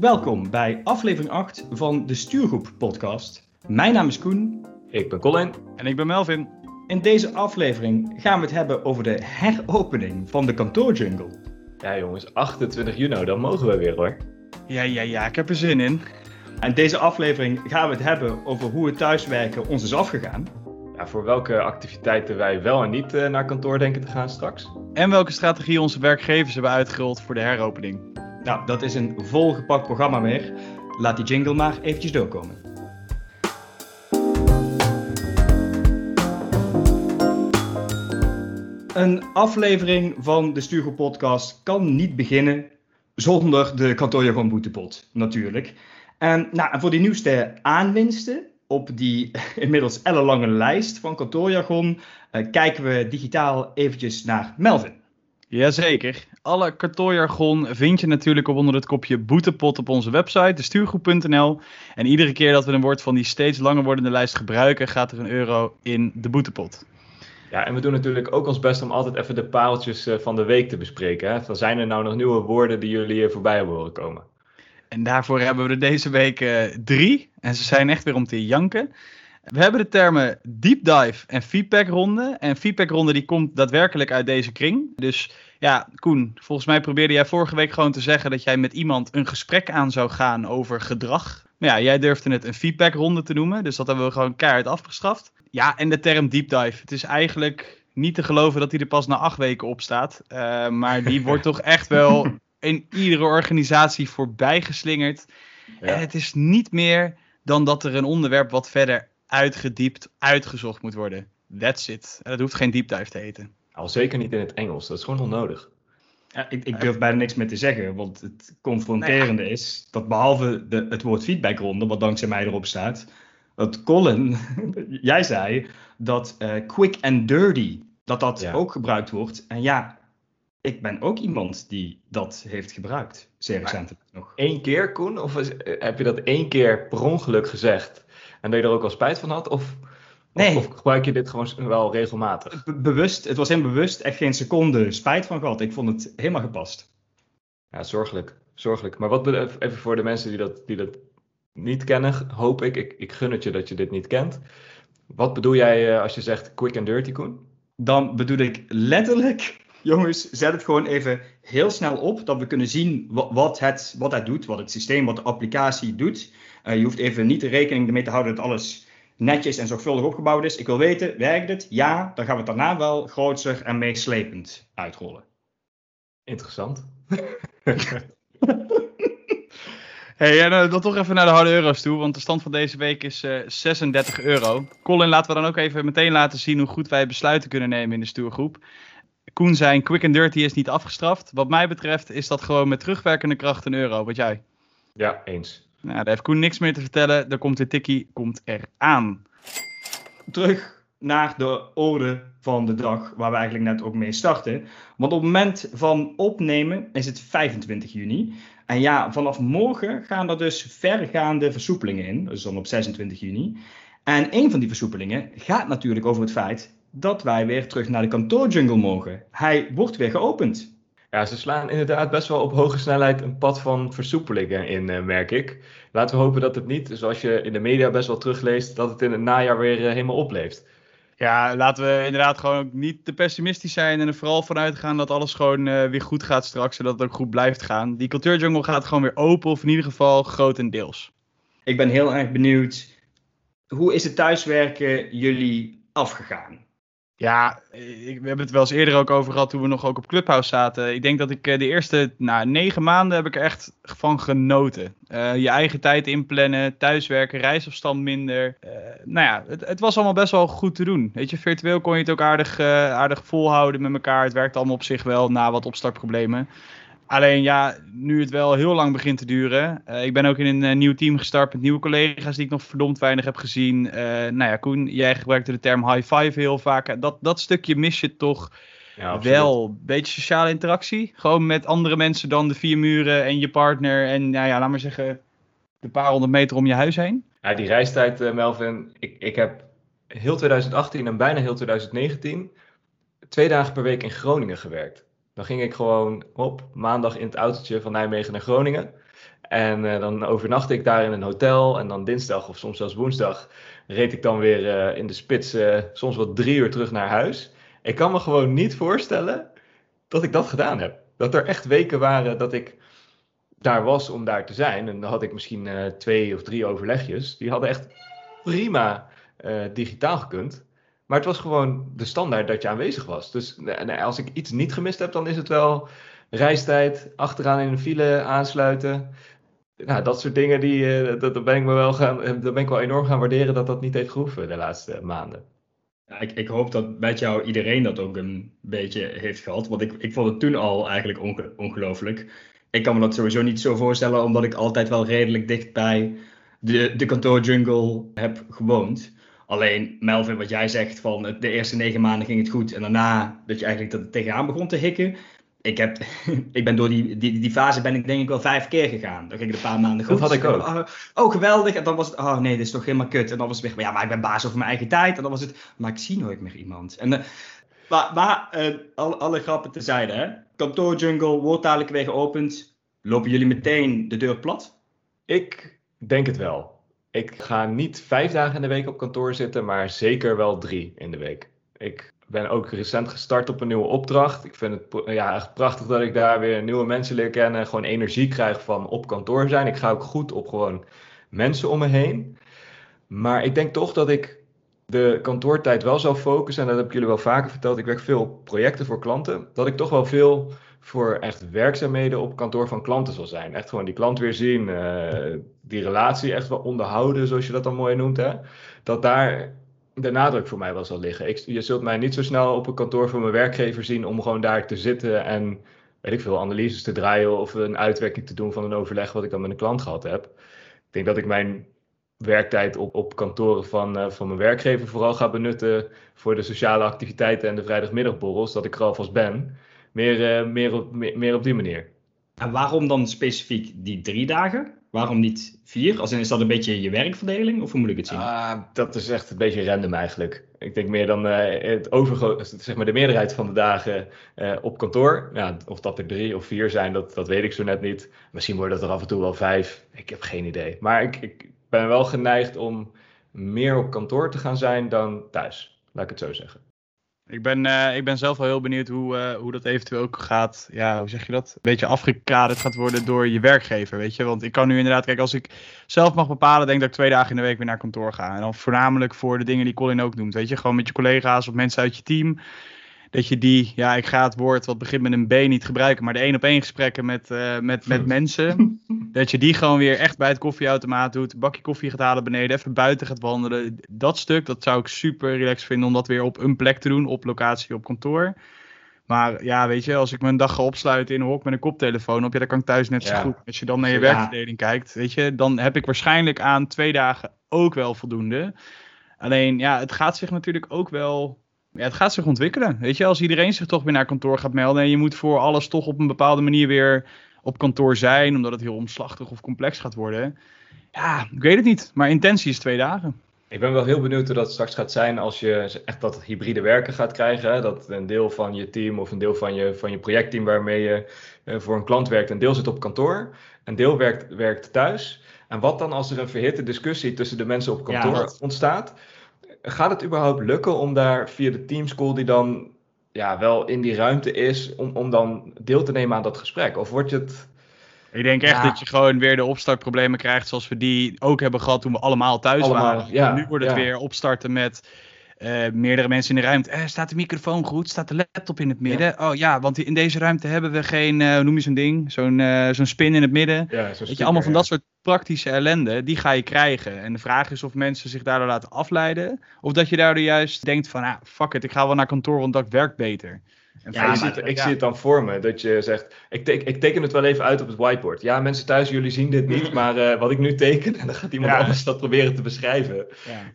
Welkom bij aflevering 8 van de Stuurgroep podcast. Mijn naam is Koen. Ik ben Colin. En ik ben Melvin. In deze aflevering gaan we het hebben over de heropening van de kantoorjungle. Ja jongens, 28 juni, dan mogen we weer hoor. Ja, ja, ja, ik heb er zin in. En deze aflevering gaan we het hebben over hoe het thuiswerken ons is afgegaan. Ja, voor welke activiteiten wij wel en niet uh, naar kantoor denken te gaan straks. En welke strategie onze werkgevers hebben uitgerold voor de heropening. Nou, dat is een volgepakt programma weer. Laat die jingle maar eventjes doorkomen. Een aflevering van de Stuurgroep Podcast kan niet beginnen zonder de kantoorjargon boetepot, natuurlijk. En nou, voor die nieuwste aanwinsten op die inmiddels ellenlange lijst van kantoorjargon uh, kijken we digitaal eventjes naar Melvin. Jazeker. Alle kantoorjargon vind je natuurlijk op onder het kopje boetepot op onze website, de stuurgroep.nl. En iedere keer dat we een woord van die steeds langer wordende lijst gebruiken, gaat er een euro in de boetepot. Ja, en we doen natuurlijk ook ons best om altijd even de pareltjes eh, van de week te bespreken. Hè? Van zijn er nou nog nieuwe woorden die jullie hier voorbij hebben horen komen? En daarvoor hebben we er deze week uh, drie. En ze zijn echt weer om te janken. We hebben de termen deep dive en feedbackronde. En feedbackronde die komt daadwerkelijk uit deze kring. Dus ja, Koen, volgens mij probeerde jij vorige week gewoon te zeggen dat jij met iemand een gesprek aan zou gaan over gedrag. Maar ja, jij durfde het een feedbackronde te noemen. Dus dat hebben we gewoon keihard afgestraft. Ja, en de term deep dive. Het is eigenlijk niet te geloven dat hij er pas na acht weken op staat. Uh, maar die wordt toch echt wel in iedere organisatie voorbij geslingerd. Ja. En het is niet meer dan dat er een onderwerp wat verder uitgediept, uitgezocht moet worden. That's it. En dat hoeft geen deep dive te heten. Al zeker niet in het Engels. Dat is gewoon onnodig. Ja, ik, ik, durf bijna niks meer te zeggen, want het confronterende nee. is dat behalve de, het woord feedbackronde, wat dankzij mij erop staat, dat Colin, jij zei dat uh, quick and dirty, dat dat ja. ook gebruikt wordt. En ja, ik ben ook iemand die dat heeft gebruikt, zeer recentelijk nog. Eén keer, Koen? Of heb je dat één keer per ongeluk gezegd en dat je er ook al spijt van had? Of, nee. of, of gebruik je dit gewoon wel regelmatig? Be bewust, het was helemaal bewust, echt geen seconde spijt van gehad. Ik vond het helemaal gepast. Ja, zorgelijk. zorgelijk. Maar wat even voor de mensen die dat, die dat niet kennen, hoop ik, ik, ik gun het je dat je dit niet kent. Wat bedoel jij uh, als je zegt quick and dirty, Koen? Dan bedoel ik letterlijk jongens, zet het gewoon even heel snel op, dat we kunnen zien wat, het, wat het doet, wat het systeem, wat de applicatie doet. Uh, je hoeft even niet de rekening ermee te houden dat alles netjes en zorgvuldig opgebouwd is. Ik wil weten, werkt het? Ja, dan gaan we het daarna wel groter en meeslepend uitrollen. Interessant. Hey, en uh, dan toch even naar de harde euro's toe, want de stand van deze week is uh, 36 euro. Colin, laten we dan ook even meteen laten zien hoe goed wij besluiten kunnen nemen in de stuurgroep. Koen zijn quick and dirty is niet afgestraft. Wat mij betreft is dat gewoon met terugwerkende kracht een euro. Wat jij? Ja, eens. Nou, daar heeft Koen niks meer te vertellen. Er komt de tikkie, komt eraan. Terug naar de orde van de dag, waar we eigenlijk net ook mee starten. Want op het moment van opnemen is het 25 juni. En ja, vanaf morgen gaan er dus vergaande versoepelingen in. Dus dan op 26 juni. En een van die versoepelingen gaat natuurlijk over het feit dat wij weer terug naar de kantoorjungle mogen. Hij wordt weer geopend. Ja, ze slaan inderdaad best wel op hoge snelheid een pad van versoepelingen in, uh, merk ik. Laten we hopen dat het niet, zoals je in de media best wel terugleest, dat het in het najaar weer uh, helemaal opleeft. Ja, laten we inderdaad gewoon niet te pessimistisch zijn en er vooral vanuit gaan dat alles gewoon uh, weer goed gaat straks en dat het ook goed blijft gaan. Die cultuurjungle gaat gewoon weer open, of in ieder geval grotendeels. Ik ben heel erg benieuwd, hoe is het thuiswerken jullie afgegaan? Ja, ik, we hebben het wel eens eerder ook over gehad toen we nog ook op Clubhouse zaten. Ik denk dat ik de eerste nou, negen maanden heb ik er echt van genoten. Uh, je eigen tijd inplannen, thuiswerken, reisafstand minder. Uh, nou ja, het, het, was allemaal best wel goed te doen. Weet je, virtueel kon je het ook aardig, aardig volhouden met elkaar. Het werkte allemaal op zich wel na wat opstartproblemen. Alleen ja, nu het wel heel lang begint te duren. Uh, ik ben ook in een uh, nieuw team gestart met nieuwe collega's die ik nog verdomd weinig heb gezien. Uh, nou ja, Koen, jij gebruikte de term high five heel vaak. Dat, dat stukje mis je toch ja, wel. Beetje sociale interactie. Gewoon met andere mensen dan de vier muren en je partner. En nou ja, laat maar zeggen, de paar honderd meter om je huis heen. Ja, die reistijd, Melvin. Ik, ik heb heel 2018 en bijna heel 2019 twee dagen per week in Groningen gewerkt. Dan ging ik gewoon op maandag in het autootje van Nijmegen naar Groningen. En eh, dan overnachtte ik daar in een hotel. En dan dinsdag of soms zelfs woensdag reed ik dan weer eh, in de spits, eh, soms wel drie uur terug naar huis. Ik kan me gewoon niet voorstellen dat ik dat gedaan heb. Dat er echt weken waren dat ik daar was om daar te zijn. En dan had ik misschien twee of drie overlegjes. Die hadden echt prima digitaal gekund. Maar het was gewoon de standaard dat je aanwezig was. Dus nee, als ik iets niet gemist heb, dan is het wel reistijd, achteraan in de file aansluiten. Nou, dat soort dingen, die, eh, dat, dat ben ik me wel gaan, dat ben ik wel enorm gaan waarderen dat dat niet heeft gehoeven de laatste maanden. Ik, ik hoop dat met jou iedereen dat ook een beetje heeft gehad. Want ik, ik vond het toen al eigenlijk onge- ongelooflijk. Ik kan me dat sowieso niet zo voorstellen, omdat ik altijd wel redelijk dicht bij de, de kantoorjungle heb gewoond. Alleen Melvin, wat jij zegt van de eerste negen maanden ging het goed. En daarna dat je eigenlijk er tegenaan begon te hikken. Ik, heb, ik ben door die, die, die fase ben ik denk ik wel vijf keer gegaan. Dan ging het een paar maanden goed. Dat had ik ook. Oh, oh, geweldig. En dan was het, oh nee, dit is toch helemaal kut. En dan was het weer, maar ja, maar ik ben baas over mijn eigen tijd. En dan was het, maar ik zie nooit meer iemand. En, eh, maar maar eh, alle, alle grappen tezijde, hè. Kantoorjungle wordt dadelijk weer geopend. Lopen jullie meteen de deur plat? Ik denk het wel. Ik ga niet vijf dagen in de week op kantoor zitten, maar zeker wel drie in de week. Ik ben ook recent gestart op een nieuwe opdracht. Ik vind het ja, echt prachtig dat ik daar weer nieuwe mensen leer kennen. Gewoon energie krijg van op kantoor zijn. Ik ga ook goed op gewoon mensen om me heen. Maar ik denk toch dat ik de kantoortijd wel zal focussen. En dat heb ik jullie wel vaker verteld. Ik werk veel projecten voor klanten. Dat ik toch wel veel voor echt werkzaamheden op kantoor van klanten zal zijn. Echt gewoon die klant weer zien, eh, die relatie echt wel onderhouden, zoals je dat dan mooi noemt. Hè? Dat daar de nadruk voor mij wel zal liggen. Ik, je zult mij niet zo snel op een kantoor van mijn werkgever zien om gewoon daar te zitten en, weet ik veel, analyses te draaien of een uitwerking te doen van een overleg wat ik dan met een klant gehad heb. Ik denk dat ik mijn werktijd op, op kantoren van, eh, van mijn werkgever vooral ga benutten voor de sociale activiteiten en de vrijdagmiddagborrels, dat ik er alvast ben. Meer, eh, meer, op, meer, meer op die manier. En waarom dan specifiek die drie dagen? Waarom niet vier? Als in, is dat een beetje je werkverdeling? Of hoe moet ik het zien? Ah, dat is echt een beetje random eigenlijk. Ik denk meer dan eh, het overgro- zeg maar de meerderheid van de dagen eh, op kantoor. Ja, of dat er drie of vier zijn, dat, dat weet ik zo net niet. Misschien worden het er af en toe wel vijf. Ik heb geen idee. Maar ik, ik ben wel geneigd om meer op kantoor te gaan zijn dan thuis. Laat ik het zo zeggen. Ik ben, eh, ik ben zelf wel heel benieuwd hoe, eh, hoe dat eventueel ook gaat. Ja, hoe zeg je dat? Een beetje afgekaderd gaat worden door je werkgever, weet je. Want ik kan nu inderdaad, kijk, als ik zelf mag bepalen, denk dat ik twee dagen in de week weer naar kantoor ga. En dan voornamelijk voor de dingen die Colin ook noemt, weet je. Gewoon met je collega's of mensen uit je team. Dat je die, ja, ik ga het woord wat begint met een B niet gebruiken, maar de één op één gesprekken met, eh, met, met mensen. Dat je die gewoon weer echt bij het koffieautomaat doet. Een bakje koffie gaat halen beneden. Even buiten gaat wandelen. Dat stuk, dat zou ik super relaxed vinden om dat weer op een plek te doen. Op locatie, op kantoor. Maar ja, weet je, als ik me een dag ga opsluiten in een hok met een koptelefoon op, ja, dan kan ik thuis net zo Ja. goed. Als je dan naar je Ja. werkverdeling kijkt, weet je, dan heb ik waarschijnlijk aan twee dagen ook wel voldoende. Alleen, ja, het gaat zich natuurlijk ook wel. Ja, het gaat zich ontwikkelen. Weet je, als iedereen zich toch weer naar kantoor gaat melden. En je moet voor alles toch op een bepaalde manier weer op kantoor zijn. Omdat het heel omslachtig of complex gaat worden. Ja, ik weet het niet. Maar intentie is twee dagen. Ik ben wel heel benieuwd hoe dat straks gaat zijn als je echt dat hybride werken gaat krijgen. Hè? Dat een deel van je team of een deel van je, van je projectteam waarmee je eh, voor een klant werkt, een deel zit op kantoor, een deel werkt, werkt thuis. En wat dan als er een verhitte discussie tussen de mensen op Ja, kantoor dat- ontstaat? Gaat het überhaupt lukken om daar via de teamschool die dan ja, wel in die ruimte is, om, om dan deel te nemen aan dat gesprek? Of wordt het... Ik denk echt Ja. dat je gewoon weer de opstartproblemen krijgt zoals we die ook hebben gehad toen we allemaal thuis Allemaal, waren. ja, nu wordt het ja. weer opstarten met eh, meerdere mensen in de ruimte. Eh, staat de microfoon goed? Staat de laptop in het midden? Oh ja, want in deze ruimte hebben we geen, eh, hoe noem je zo'n ding? Zo'n eh, zo'n spin in het midden. Ja, Weet je, allemaal van dat soort praktische ellende, die ga je krijgen. En de vraag is of mensen zich daardoor laten afleiden. Of dat je daardoor juist denkt van, ah, fuck it, ik ga wel naar kantoor, want dat werkt beter. En Ja, ik zie, het, ik ja. zie het dan voor me, dat je zegt, ik, teken, ik teken het wel even uit op het whiteboard. Ja, mensen thuis, jullie zien dit niet, maar eh, wat ik nu teken, en dan gaat iemand Ja. anders dat proberen te beschrijven.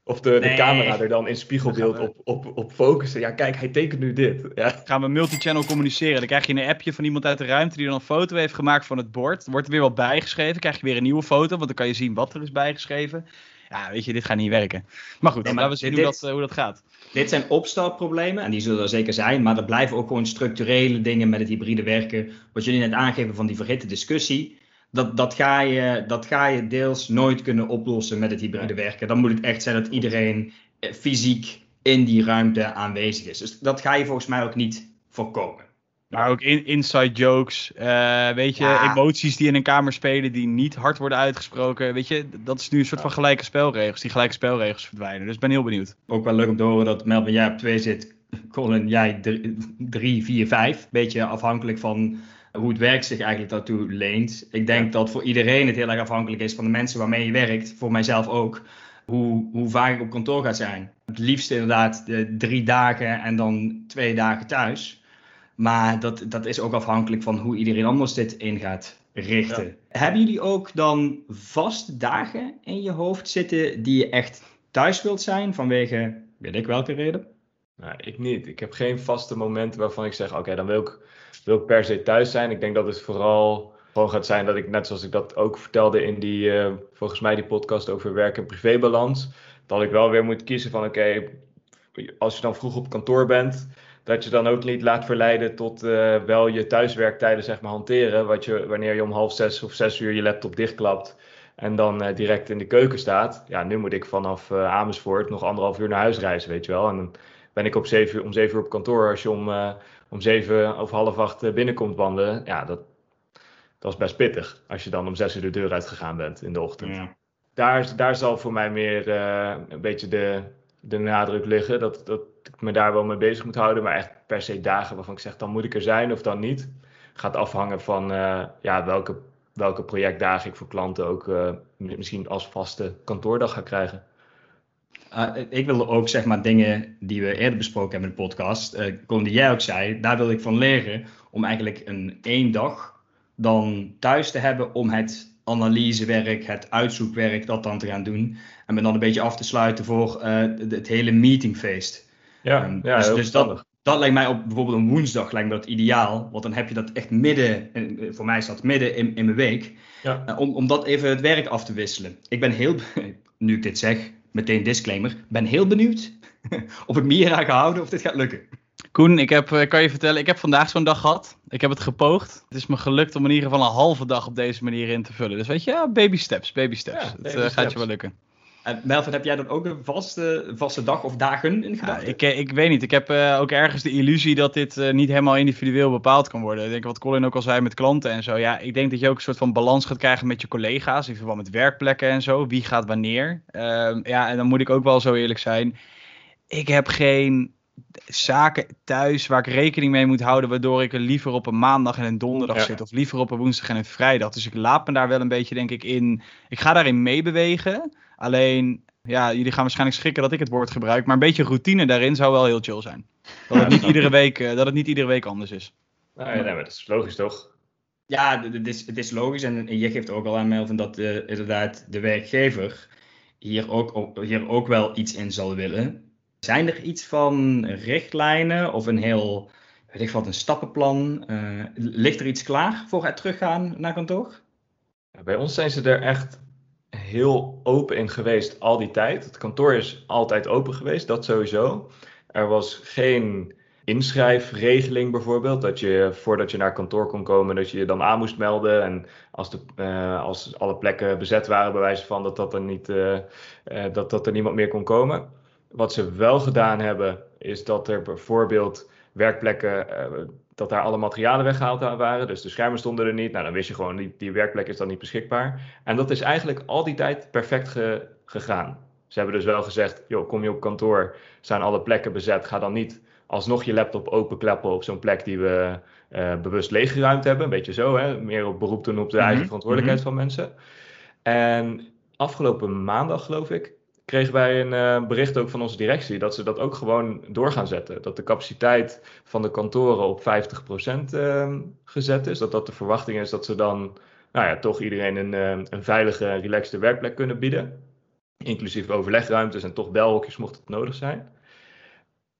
Of de, de Nee. camera er dan in spiegelbeeld op, op, op focussen. Ja, kijk, hij tekent nu dit. Ja, gaan we multichannel communiceren. Dan krijg je een appje van iemand uit de ruimte die dan een foto heeft gemaakt van het bord. Wordt er weer wat bijgeschreven. Krijg je weer een nieuwe foto, want dan kan je zien wat er is bijgeschreven. Ja, weet je, dit gaat niet werken. Maar goed, Nee, maar laten we zien dit- hoe, dat, eh, hoe dat gaat. Dit zijn opstartproblemen en die zullen er zeker zijn, maar er blijven ook gewoon structurele dingen met het hybride werken. Wat jullie net aangeven van die verhitte discussie. dat, dat, ga je, dat ga je deels nooit kunnen oplossen met het hybride werken. Dan moet het echt zijn dat iedereen eh, fysiek in die ruimte aanwezig is. Dus dat ga je volgens mij ook niet voorkomen. Maar ook in, inside jokes, uh, weet je, Ja. emoties die in een kamer spelen die niet hard worden uitgesproken. Weet je, dat is nu een soort van gelijke spelregels. Die gelijke spelregels verdwijnen. Dus ik ben heel benieuwd. Ook wel leuk om te horen dat Melvin, jij op 2 zit. Colin, jij 3, 4, 5. Beetje afhankelijk van hoe het werk zich eigenlijk daartoe leent. Ik denk dat voor iedereen het heel erg afhankelijk is van de mensen waarmee je werkt. Voor mijzelf ook. Hoe, hoe vaak ik op kantoor ga zijn. Het liefst inderdaad de drie dagen en dan twee dagen thuis. Maar dat, dat is ook afhankelijk van hoe iedereen anders dit in gaat richten. Hebben jullie ook dan vaste dagen in je hoofd zitten die je echt thuis wilt zijn vanwege weet ik welke reden? Nou, ik niet. Ik heb geen vaste momenten waarvan ik zeg, oké, dan wil ik, wil ik per se thuis zijn. Ik denk dat het vooral gewoon gaat zijn dat ik, net zoals ik dat ook vertelde in die, eh, volgens mij die podcast over werk- en privébalans, dat ik wel weer moet kiezen van, oké, als je dan vroeg op kantoor bent, dat je dan ook niet laat verleiden tot eh, wel je thuiswerktijden zeg maar hanteren, wat je, wanneer je om half zes of zes uur je laptop dichtklapt en dan eh, direct in de keuken staat. Ja, nu moet ik vanaf eh, Amersfoort nog anderhalf uur naar huis reizen, weet je wel. En dan ben ik op zeven uur, om zeven uur op kantoor. Als je om, om zeven of half acht binnenkomt wandelen, ja, dat, dat is best pittig. Als je dan om zes uur de deur uitgegaan bent in de ochtend. Ja. Daar, daar zal voor mij meer een beetje de, de nadruk liggen. Dat, dat ik me daar wel mee bezig moet houden. Maar echt per se dagen waarvan ik zeg, dan moet ik er zijn of dan niet. Gaat afhangen van eh, ja, welke, welke projectdagen ik voor klanten ook eh, misschien als vaste kantoordag ga krijgen. Uh, ik wilde ook zeg maar dingen die we eerder besproken hebben in de podcast, uh, die jij ook zei, daar wil ik van leren om eigenlijk een één dag dan thuis te hebben om het analysewerk, het uitzoekwerk, dat dan te gaan doen. En me dan een beetje af te sluiten voor het hele meetingfeest. Ja, Um, ja dus, dus dat, dat lijkt mij op bijvoorbeeld een woensdag lijkt me dat ideaal. Want dan heb je dat echt midden, voor mij is dat midden in, in mijn week. Ja. Uh, om, om dat even het werk af te wisselen. Ik ben heel, nu ik dit zeg, meteen disclaimer, ben heel benieuwd of ik me hier aan gehouden of dit gaat lukken. Koen, ik heb, kan je vertellen, ik heb vandaag zo'n dag gehad. Ik heb het gepoogd. Het is me gelukt om in ieder geval een halve dag op deze manier in te vullen. Dus weet je, ja, baby steps, baby steps. Ja, het gaat je wel lukken. En Melvin, heb jij dan ook een vaste, vaste dag of dagen in Ja, gedachten? ik, ik weet niet. Ik heb uh, ook ergens de illusie dat dit uh, niet helemaal individueel bepaald kan worden. Ik denk wat Colin ook al zei met klanten en zo. Ja, ik denk dat je ook een soort van balans gaat krijgen met je collega's. In verband met werkplekken en zo. Wie gaat wanneer. Uh, ja, en dan moet ik ook wel zo eerlijk zijn. Ik heb geen zaken thuis waar ik rekening mee moet houden, waardoor ik er liever op een maandag en een donderdag ja. zit, of liever op een woensdag en een vrijdag. Dus ik laat me daar wel een beetje, denk ik, in. Ik ga daarin meebewegen. Alleen, ja, jullie gaan waarschijnlijk schrikken dat ik het woord gebruik, maar een beetje routine daarin zou wel heel chill zijn. Dat het niet iedere week, uh, dat het niet iedere week anders is. Nee, nee, maar dat is logisch toch? Ja, het is, het is logisch en je geeft ook al aan, Melvin, dat uh, inderdaad de werkgever hier ook, hier ook wel iets in zal willen. Zijn er iets van richtlijnen of een heel, weet ik wat, een stappenplan? Uh, ligt er iets klaar voor het teruggaan naar kantoor? Ja, bij ons zijn ze er echt heel open in geweest al die tijd. Het kantoor is altijd open geweest, dat sowieso. Er was geen inschrijfregeling bijvoorbeeld, dat je voordat je naar kantoor kon komen, dat je je dan aan moest melden. En als, de, uh, als alle plekken bezet waren, bij wijze van dat, dat, er niet, uh, uh, dat, dat er niemand meer kon komen. Wat ze wel gedaan hebben, is dat er bijvoorbeeld werkplekken, dat daar alle materialen weggehaald waren. Dus de schermen stonden er niet. Nou, dan wist je gewoon, die, die werkplek is dan niet beschikbaar. En dat is eigenlijk al die tijd perfect ge, gegaan. Ze hebben dus wel gezegd, joh, kom je op kantoor, zijn alle plekken bezet. Ga dan niet alsnog je laptop openklappen op zo'n plek die we uh, bewust leeggeruimd hebben. Een beetje zo, hè? meer op beroep doen op de mm -hmm. eigen verantwoordelijkheid mm -hmm. van mensen. En afgelopen maandag, geloof ik, kregen wij een uh, bericht ook van onze directie dat ze dat ook gewoon door gaan zetten. Dat de capaciteit van de kantoren op 50% uh, gezet is. Dat dat de verwachting is dat ze dan nou ja, toch iedereen een, uh, een veilige, relaxte werkplek kunnen bieden. Inclusief overlegruimtes en toch belhokjes mocht het nodig zijn.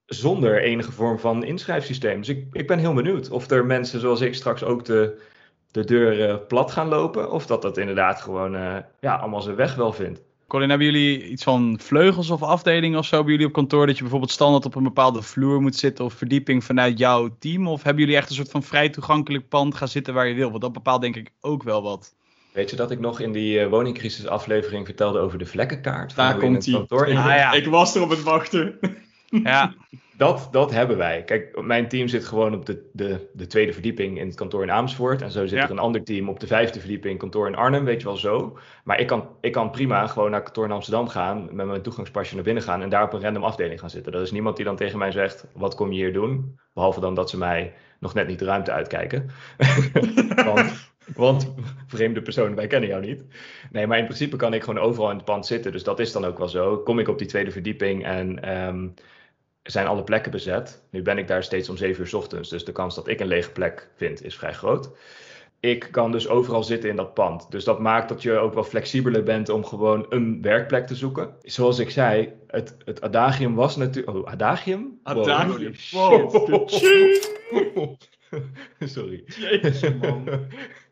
Zonder enige vorm van inschrijfsysteem. Dus ik, ik ben heel benieuwd of er mensen zoals ik straks ook de, de deur uh, plat gaan lopen. Of dat dat inderdaad gewoon uh, ja, allemaal zijn weg wel vindt. Colin, hebben jullie iets van vleugels of afdelingen of zo bij jullie op kantoor? Dat je bijvoorbeeld standaard op een bepaalde vloer moet zitten of verdieping vanuit jouw team? Of hebben jullie echt een soort van vrij toegankelijk pand gaan zitten waar je wil? Want dat bepaalt denk ik ook wel wat. Weet je dat ik nog in die uh, woningcrisis aflevering vertelde over de vlekkenkaart? Daar komt hij. Ah, ja. Ik was er op het wachten. Ja. Dat, dat hebben wij. Kijk, mijn team zit gewoon op de, de, de tweede verdieping in het kantoor in Amersfoort. En zo zit Ja. er een ander team op de vijfde verdieping kantoor in Arnhem, weet je wel zo. Maar ik kan, ik kan prima gewoon naar kantoor in Amsterdam gaan, met mijn toegangspasje naar binnen gaan en daar op een random afdeling gaan zitten. Er is niemand die dan tegen mij zegt, wat kom je hier doen? Behalve dan dat ze mij nog net niet de ruimte uitkijken. want, want vreemde personen, wij kennen jou niet. Nee, maar in principe kan ik gewoon overal in het pand zitten. Dus dat is dan ook wel zo. Kom ik op die tweede verdieping en ehm, zijn alle plekken bezet. Nu ben ik daar steeds om 7 uur 's ochtends. Dus de kans dat ik een lege plek vind is vrij groot. Ik kan dus overal zitten in dat pand. Dus dat maakt dat je ook wel flexibeler bent om gewoon een werkplek te zoeken. Zoals ik zei, het, het adagium was natuurlijk... Oh, adagium? Adagium. Wow. Wow. Sorry. Man.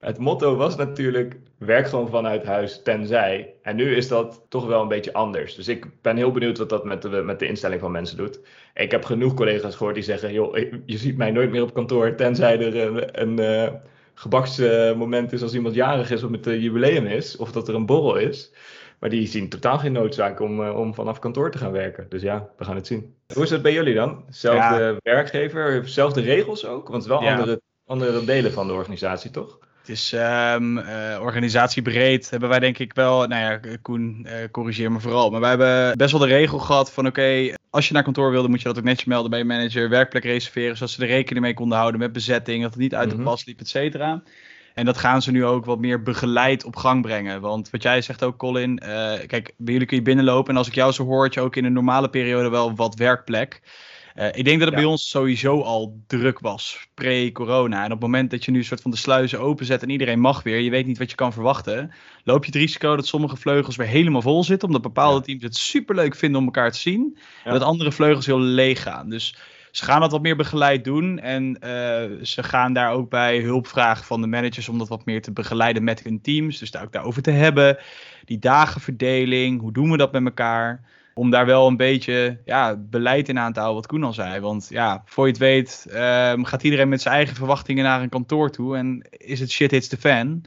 Het motto was natuurlijk: werk gewoon vanuit huis, tenzij. En nu is dat toch wel een beetje anders. Dus ik ben heel benieuwd wat dat met de, met de instelling van mensen doet. Ik heb genoeg collega's gehoord die zeggen: joh, ik- je ziet mij nooit meer op kantoor, tenzij er een, een eh, gebaksmoment is als iemand jarig is of het een jubileum is, of dat er een borrel is. Maar die zien totaal geen noodzaak om, eh, om vanaf kantoor te gaan werken. Dus ja, we gaan het zien. Hoe is het bij jullie dan? Zelfde werkgever, zelfde regels ook? Want het is wel Ja. andere, andere delen van de organisatie, toch? Het is ehm, eh, organisatiebreed hebben wij denk ik wel, nou ja, Koen, eh, corrigeer me vooral. Maar wij hebben best wel de regel gehad van oké, als je naar kantoor wilde moet je dat ook netjes melden bij je manager. Werkplek reserveren, zodat ze er rekening mee konden houden met bezetting, dat het niet uit de Mhm. pas liep, et cetera. En dat gaan ze nu ook wat meer begeleid op gang brengen. Want wat jij zegt ook, Colin. eh, kijk, bij jullie kun je binnenlopen. En als ik jou zo hoor, had je ook in een normale periode wel wat werkplek. Eh, ik denk dat het Ja. bij ons sowieso al druk was, pre-corona. En op het moment dat je nu een soort van de sluizen openzet en iedereen mag weer, je weet niet wat je kan verwachten, loop je het risico dat sommige vleugels weer helemaal vol zitten, omdat bepaalde Ja. teams het superleuk vinden om elkaar te zien, en dat andere vleugels heel leeg gaan. Dus ze gaan dat wat meer begeleid doen en eh, ze gaan daar ook bij hulp vragen van de managers om dat wat meer te begeleiden met hun teams. Dus daar ook daarover te hebben. Die dagenverdeling, hoe doen we dat met elkaar? Om daar wel een beetje ja, beleid in aan te houden, wat Koen al zei. Want ja, voor je het weet ehm, gaat iedereen met zijn eigen verwachtingen naar een kantoor toe. En is het shit hits the fan.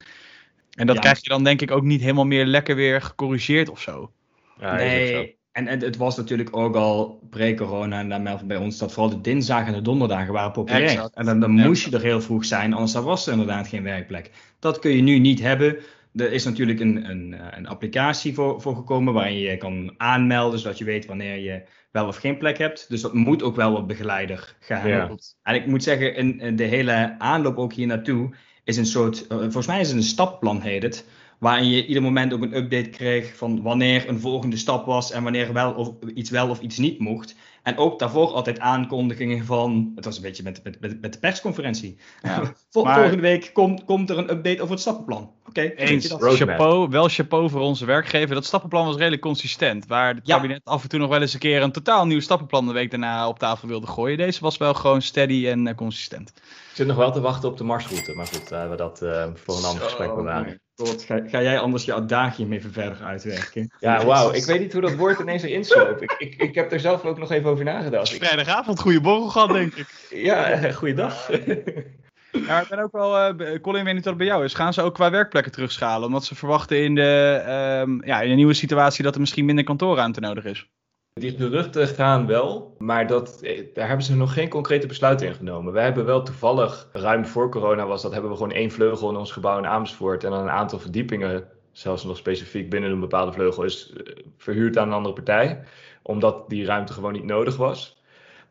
En dat Ja. krijg je dan denk ik ook niet helemaal meer lekker weer gecorrigeerd of zo. Ja, ook zo. Nee, en, en het was natuurlijk ook al pre-corona en dan melden bij ons dat vooral de dinsdagen en de donderdagen waren populair. Exact. En dan, dan moest je er heel vroeg zijn, anders was er inderdaad geen werkplek. Dat kun je nu niet hebben. Er is natuurlijk een, een, eh, een applicatie voor, voor gekomen waarin je kan aanmelden, zodat je weet wanneer je wel of geen plek hebt. Dus dat moet ook wel wat begeleider gaan. Ja. En ik moet zeggen, in, in de hele aanloop ook hier naartoe is een soort, eh, volgens mij is het een stapplan heet het, waarin je ieder moment ook een update kreeg van wanneer een volgende stap was en wanneer wel of, iets wel of iets niet mocht. En ook daarvoor altijd aankondigingen van, het was een beetje met, met, met, de persconferentie. Ja. Vol- Maar- Volgende week komt, komt er een update over het stappenplan. Oké? Roadmap. Chapeau, wel chapeau voor onze werkgever. Dat stappenplan was redelijk consistent. Waar het Ja. kabinet af en toe nog wel eens een keer een totaal nieuw stappenplan de week daarna op tafel wilde gooien. Deze was wel gewoon steady en eh, consistent. Ik zit nog wel te wachten op de marsroute, maar goed, laten we dat eh, voor een ander gesprek bewaren. Ga, ga jij anders je adagium even verder uitwerken? Ja, wauw, ik weet niet hoe dat woord ineens erin sloop. Ik, ik, ik heb er zelf ook nog even over nagedacht. Ik- Vrijdagavond, goede borrel gehad, denk ik. ja, eh, goeiedag. Ja, ik ben ook wel, eh, Colin, weet niet wat het bij jou is. Gaan ze ook qua werkplekken terugschalen? Omdat ze verwachten in de, ehm, ja, in een nieuwe situatie dat er misschien minder kantoorruimte nodig is. Die geruchten gaan wel, maar dat, eh, daar hebben ze nog geen concrete besluiten in genomen. We hebben wel toevallig, ruim voor corona was dat, hebben we gewoon één vleugel in ons gebouw in Amersfoort en dan een aantal verdiepingen, zelfs nog specifiek binnen een bepaalde vleugel, is eh, verhuurd aan een andere partij, omdat die ruimte gewoon niet nodig was.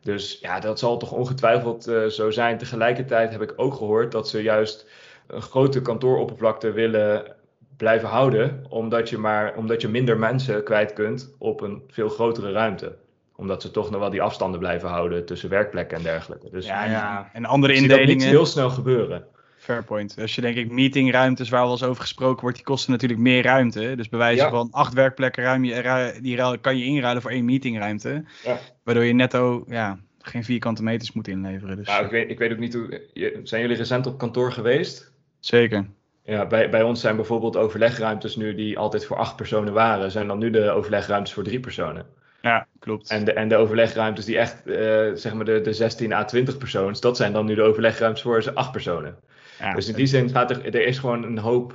Dus ja, dat zal toch ongetwijfeld eh, zo zijn. Tegelijkertijd heb ik ook gehoord dat ze juist een grote kantooroppervlakte willen blijven houden, omdat je, maar, omdat je minder mensen kwijt kunt op een veel grotere ruimte. Omdat ze toch nog wel die afstanden blijven houden tussen werkplekken en dergelijke. Dus Ja, ja. en andere zie dat niet indelingen. heel snel gebeuren. Fair point. Als je denk ik meetingruimtes waar wel eens over gesproken wordt, die kosten natuurlijk meer ruimte. Dus bij wijze Ja. van acht werkplekken ruim je, ru- die ruil- kan je inruilen voor één meetingruimte. Ja. Waardoor je netto ja, geen vierkante meters moet inleveren. Dus Nou, ik, weet, ik weet ook niet hoe. Zijn jullie recent op kantoor geweest? zeker. Ja, bij, bij ons zijn bijvoorbeeld overlegruimtes nu die altijd voor acht personen waren, zijn dan nu de overlegruimtes voor drie personen. Ja, klopt. En de, en de overlegruimtes die echt, eh, zeg maar de, de 16 à 20 persoons, dat zijn dan nu de overlegruimtes voor acht personen. Ja, dus in die zin gaat er, er is gewoon een hoop,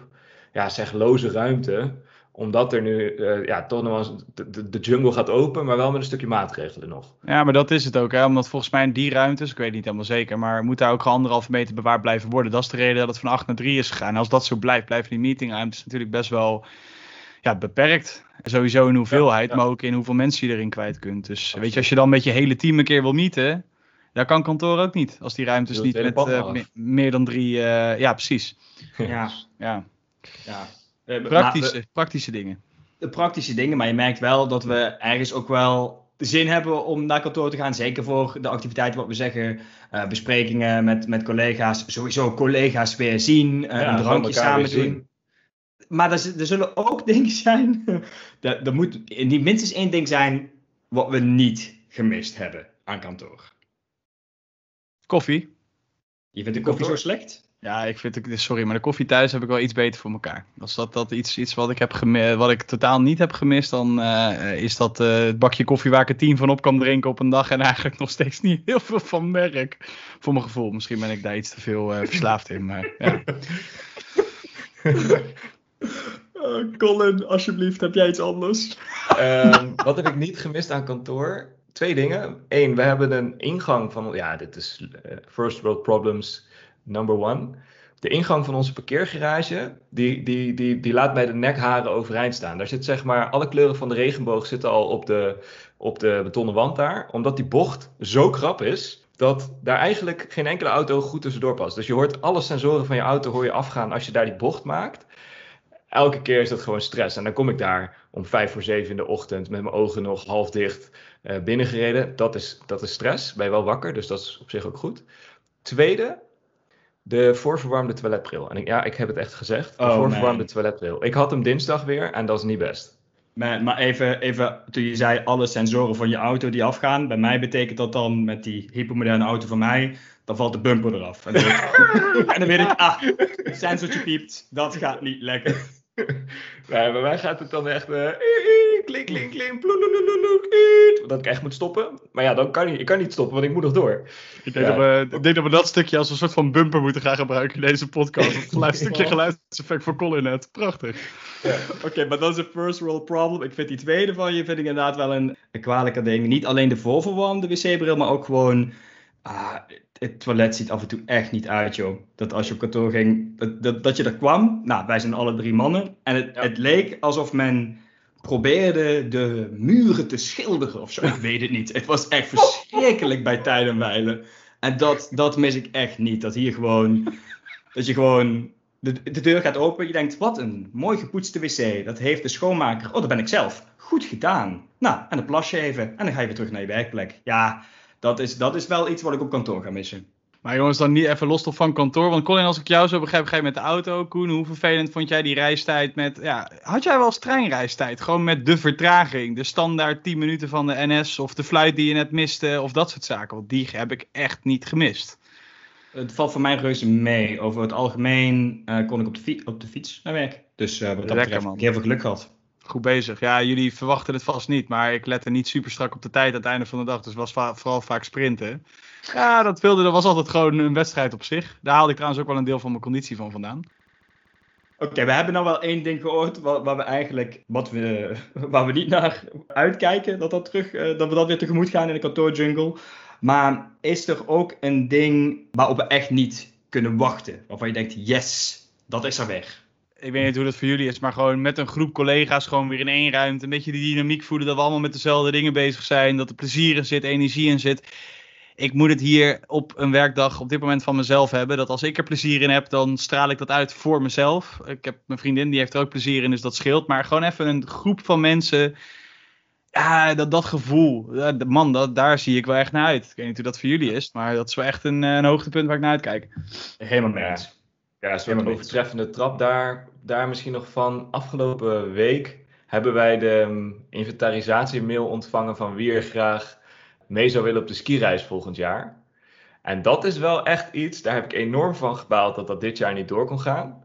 ja, zeg, loze ruimte. Omdat er nu, eh, ja, toch nog wel eens, de, de, de jungle gaat open, maar wel met een stukje maatregelen nog. Ja, maar dat is het ook. Hè? Omdat volgens mij in die ruimtes, ik weet het niet helemaal zeker, maar moet daar ook anderhalve meter bewaard blijven worden. Dat is de reden dat het van 8 naar 3 is gegaan. En als dat zo blijft, blijven die meetingruimtes natuurlijk best wel ja, beperkt. Sowieso in hoeveelheid, Ja, ja. maar ook in hoeveel mensen je erin kwijt kunt. Dus weet je, als je dan met je hele team een keer wil meeten, daar kan kantoor ook niet. Als die ruimtes niet met eh, me- meer dan drie, eh, ja precies. Ja, Ja. ja. Eh, Praktische, praktische dingen. de praktische dingen, maar je merkt wel dat we ergens ook wel de zin hebben om naar kantoor te gaan. Zeker voor de activiteiten, wat we zeggen, eh, besprekingen met, met collega's. Sowieso collega's weer zien, Ja, een drankje samen zien. doen. Maar er, er zullen ook dingen zijn, er, er moet niet minstens één ding zijn wat we niet gemist hebben aan kantoor. Koffie. Je vindt de koffie zo slecht? Ja, ik vind het, sorry, maar de koffie thuis heb ik wel iets beter voor elkaar. Als dat, dat iets, iets wat ik heb gemi- wat ik totaal niet heb gemist, dan eh, is dat eh, het bakje koffie waar ik er tien van op kan drinken op een dag en eigenlijk nog steeds niet heel veel van merk. Voor mijn gevoel. Misschien ben ik daar iets te veel eh, verslaafd in, maar ja. Colin, alsjeblieft, heb jij iets anders? Ehm, wat heb ik niet gemist aan kantoor? Twee dingen. Eén, we hebben een ingang van, ja, dit is first world problems number one. De ingang van onze parkeergarage, die, die, die, die laat bij de nekharen overeind staan. Daar zit zeg maar, alle kleuren van de regenboog zitten al op de, op de betonnen wand daar. Omdat die bocht zo krap is, dat daar eigenlijk geen enkele auto goed tussendoor past. Dus je hoort alle sensoren van je auto hoor je afgaan als je daar die bocht maakt. Elke keer is dat gewoon stress. En dan kom ik daar om vijf voor zeven in de ochtend met mijn ogen nog half dicht eh, binnengereden. Dat is, dat is stress. Ben je wel wakker, dus dat is op zich ook goed. Tweede, de voorverwarmde toiletbril. En ik, ja, ik heb het echt gezegd. De Oh, voorverwarmde toiletbril. Ik had hem dinsdag weer en dat is niet best. Maar, maar even, even, toen je zei alle sensoren van je auto die afgaan. Bij mij betekent dat dan met die hypermoderne auto van mij, dan valt de bumper eraf. En dan weet ik, en dan weet ik ah, sensortje piept, dat gaat niet lekker. Nee, bij mij gaat het dan echt. eh, klink, klink, klink. Dat ik echt moet stoppen. Maar ja, dan kan ik, ik kan niet stoppen, want ik moet nog door. Ik denk, Ja. dat we, ik denk dat we dat stukje als een soort van bumper moeten gaan gebruiken in deze podcast. Het geluid, stukje geluidseffect voor Colin net. Prachtig. Oké, maar dat is een first world problem. Ik vind die tweede van je vind ik inderdaad wel een, een kwalijke ding. Niet alleen de voorverwarmde wc-bril, maar ook gewoon... Ah, het toilet ziet af en toe echt niet uit, joh. Dat als je op kantoor ging, dat, dat, dat je er kwam. Nou, wij zijn alle drie mannen. En het, Ja. het leek alsof men probeerde de muren te schilderen of zo. Ik weet het niet. Het was echt verschrikkelijk bij tijden en. En dat, dat mis ik echt niet. Dat hier gewoon... Dat je gewoon... De, de deur gaat open. Je denkt, wat een mooi gepoetste wc. Dat heeft de schoonmaker. Oh, dat ben ik zelf. Goed gedaan. Nou, en dan plas je even. En dan ga je weer terug naar je werkplek. Ja, dat is, dat is wel iets wat ik op kantoor ga missen. Maar jongens, dan niet even los toch van kantoor. Want Colin, als ik jou zo begrijp, ga je met de auto. Koen, hoe vervelend vond jij die reistijd met... Ja, had jij wel eens treinreistijd? Gewoon met de vertraging. De standaard 10 minuten van de NS. Of de flight die je net miste. Of dat soort zaken. Want die heb ik echt niet gemist. Het valt voor mij reuze mee. Over het algemeen eh, kon ik op de, fi- op de fiets naar werk. Dus eh, wat dat Lekker, betreft man. heb ik heel veel geluk gehad. Goed bezig. Ja, jullie verwachten het vast niet. Maar ik lette niet super strak op de tijd aan het einde van de dag. Dus was va- vooral vaak sprinten. Ja, dat, wilde, dat was altijd gewoon een wedstrijd op zich. Daar haalde ik trouwens ook wel een deel van mijn conditie van vandaan. Oké, we hebben nou wel één ding gehoord waar, waar we eigenlijk, wat we, waar we niet naar uitkijken, dat, dat, terug, eh, dat we dat weer tegemoet gaan in de kantoorjungle. Maar is er ook een ding waarop we echt niet kunnen wachten? Waarvan je denkt, yes, dat is er weg. ik weet niet hoe dat voor jullie is, maar gewoon met een groep collega's gewoon weer in één ruimte. Een beetje die dynamiek voelen, dat we allemaal met dezelfde dingen bezig zijn. Dat er plezier in zit, energie in zit. Ik moet het hier op een werkdag op dit moment van mezelf hebben. Dat als ik er plezier in heb, dan straal ik dat uit voor mezelf. Ik heb mijn vriendin, die heeft er ook plezier in, dus dat scheelt. Maar gewoon even een groep van mensen. Ja, dat, dat gevoel. Man, dat, daar zie ik wel echt naar uit. Ik weet niet hoe dat voor jullie is, maar dat is wel echt een, eh, een hoogtepunt waar ik naar uitkijk. Helemaal mee Ja. eens. Ja, een soort overtreffende trap daar, daar misschien nog van. Afgelopen week hebben wij de um, inventarisatiemail ontvangen van wie er graag mee zou willen op de skireis volgend jaar. En dat is wel echt iets, daar heb ik enorm van gebaald dat dat dit jaar niet door kon gaan.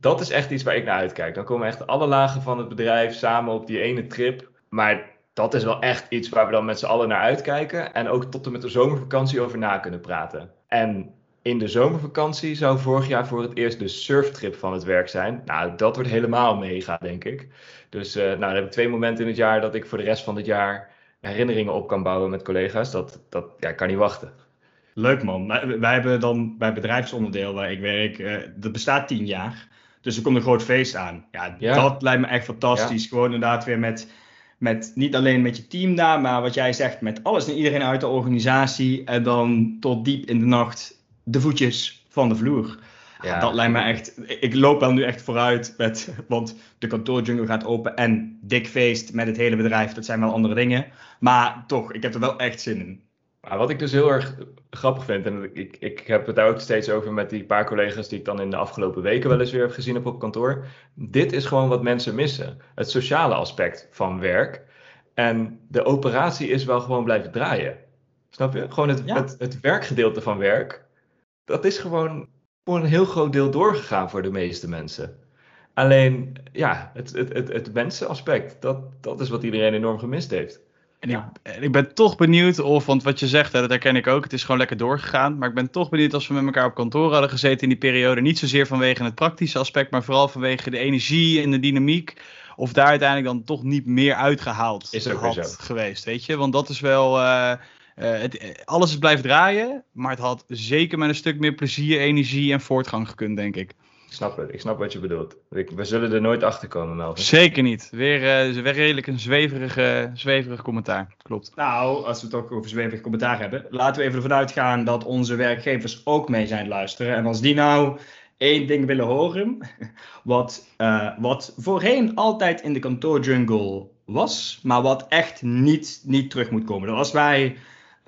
Dat is echt iets waar ik naar uitkijk. Dan komen echt alle lagen van het bedrijf samen op die ene trip. Maar dat is wel echt iets waar we dan met z'n allen naar uitkijken. En ook tot en met de zomervakantie over na kunnen praten. En in de zomervakantie zou vorig jaar voor het eerst de surftrip van het werk zijn. Nou, dat wordt helemaal mega, denk ik. Dus uh, nou, dan heb ik twee momenten in het jaar dat ik voor de rest van het jaar herinneringen op kan bouwen met collega's. Dat, dat ja, kan niet wachten. Leuk man. Wij hebben dan bij bedrijfsonderdeel waar ik werk, uh, dat bestaat tien jaar. Dus er komt een groot feest aan. Ja, ja. dat lijkt me echt fantastisch. Ja. Gewoon inderdaad weer met, met niet alleen met je team daar, maar wat jij zegt, met alles en iedereen uit de organisatie. En dan tot diep in de nacht de voetjes van de vloer. Ja, dat lijkt me echt. Ik loop wel nu echt vooruit met. Want de kantoorjungle gaat open en dik feest met het hele bedrijf. Dat zijn wel andere dingen. Maar toch, ik heb er wel echt zin in. Maar wat ik dus heel erg grappig vind, en ik, ik heb het daar ook steeds over met die paar collega's die ik dan in de afgelopen weken wel eens weer heb gezien op, op kantoor. Dit is gewoon wat mensen missen. Het sociale aspect van werk. En de operatie is wel gewoon blijven draaien. Snap je? Gewoon het, het, het werkgedeelte van werk dat is gewoon voor een heel groot deel doorgegaan voor de meeste mensen. Alleen, ja, het, het, het, het mensenaspect, dat, dat is wat iedereen enorm gemist heeft. En ik, ik ben toch benieuwd of, want wat je zegt, hè, dat herken ik ook, het is gewoon lekker doorgegaan. Maar ik ben toch benieuwd als we met elkaar op kantoor hadden gezeten in die periode. Niet zozeer vanwege het praktische aspect, maar vooral vanwege de energie en de dynamiek. Of daar uiteindelijk dan toch niet meer uitgehaald is ook had geweest, weet je. Want dat is wel... Uh, het, alles is blijven draaien, maar het had zeker met een stuk meer plezier, energie en voortgang gekund, denk ik. Ik snap het, ik snap wat je bedoelt. we zullen er nooit achter komen, Melvin. Zeker niet. Weer, uh, weer redelijk een zweverige, zweverig commentaar. Klopt. Nou, als we het ook over zweverig commentaar hebben, laten we even ervan uitgaan dat onze werkgevers ook mee zijn luisteren. En als die nou één ding willen horen, wat, uh, wat voorheen altijd in de kantoorjungle was, maar wat echt niet, niet terug moet komen. Dat als wij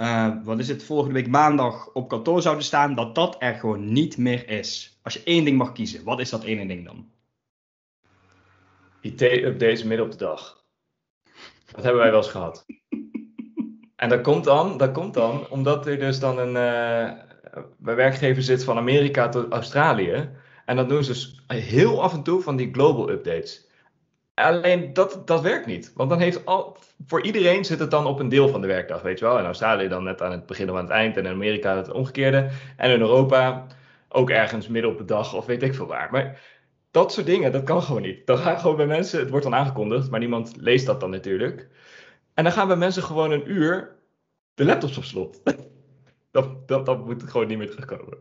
uh, wat is het, volgende week maandag op kantoor zouden staan, dat dat er gewoon niet meer is. Als je één ding mag kiezen, wat is dat ene ding dan? IT-updates midden op de dag. Dat hebben wij wel eens gehad. En dat komt dan, dat komt dan omdat er dus dan een uh, bij werkgever zit van Amerika tot Australië. En dat doen ze dus heel af en toe van die global updates. Alleen dat, dat werkt niet. Want dan heeft al, voor iedereen zit het dan op een deel van de werkdag, weet je wel. In Australië dan net aan het begin of aan het eind. En in Amerika het omgekeerde. En in Europa ook ergens midden op de dag of weet ik veel waar. Maar dat soort dingen, dat kan gewoon niet. Dan gaan gewoon bij mensen, het wordt dan aangekondigd, maar niemand leest dat dan natuurlijk. En dan gaan bij mensen gewoon een uur de laptops op slot. dat, dat, dat moet gewoon niet meer terugkomen.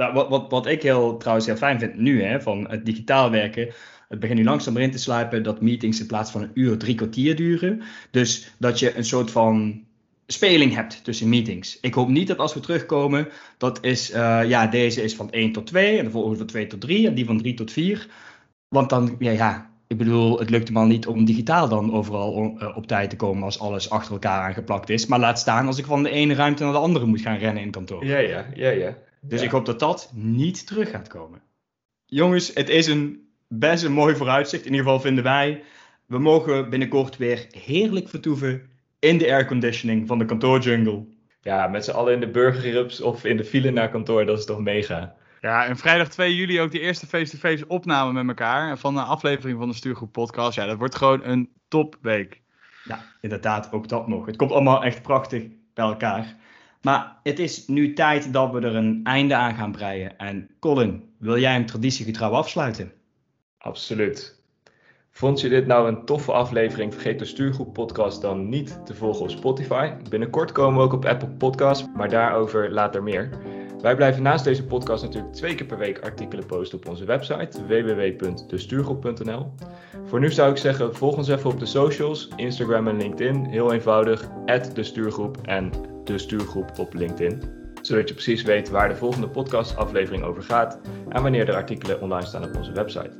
Nou, wat, wat, wat ik heel, trouwens heel fijn vind nu, hè, van het digitaal werken het begint nu langzaam erin te sluipen dat meetings in plaats van een uur drie kwartier duren. Dus dat je een soort van speling hebt tussen meetings. Ik hoop niet dat als we terugkomen, dat is, uh, ja, deze is van 1 tot 2 en de volgende van 2 tot 3 en die van 3 tot 4. Want dan, ja, ja, ik bedoel, het lukt me al niet om digitaal dan overal uh, op tijd te komen als alles achter elkaar aangeplakt is. Maar laat staan als ik van de ene ruimte naar de andere moet gaan rennen in kantoor. Ja, ja, ja, ja. Dus ja. ik hoop dat dat niet terug gaat komen. Jongens, het is een best een mooi vooruitzicht. In ieder geval vinden wij. We mogen binnenkort weer heerlijk vertoeven in de airconditioning van de kantoorjungle. Ja, met z'n allen in de burgerrups of in de file naar kantoor, dat is toch mega. Ja, en vrijdag 2 juli ook de eerste face-to-face opname met elkaar van een aflevering van de Stuurgroep podcast. Ja, dat wordt gewoon een topweek. Ja, inderdaad, ook dat nog. Het komt allemaal echt prachtig bij elkaar. Maar het is nu tijd dat we er een einde aan gaan breien. En Colin, wil jij hem traditiegetrouw afsluiten? Absoluut. Vond je dit nou een toffe aflevering? Vergeet de Stuurgroep Podcast dan niet te volgen op Spotify. Binnenkort komen we ook op Apple Podcasts, maar daarover later meer. Wij blijven naast deze podcast natuurlijk twee keer per week artikelen posten op onze website www.destuurgroep.nl. Voor nu zou ik zeggen, volg ons even op de socials, Instagram en LinkedIn. Heel eenvoudig, de Stuurgroep en de Stuurgroep op LinkedIn. Zodat je precies weet waar de volgende podcastaflevering over gaat en wanneer de artikelen online staan op onze website.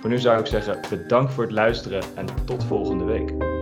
Voor nu zou ik zeggen bedankt voor het luisteren en tot volgende week.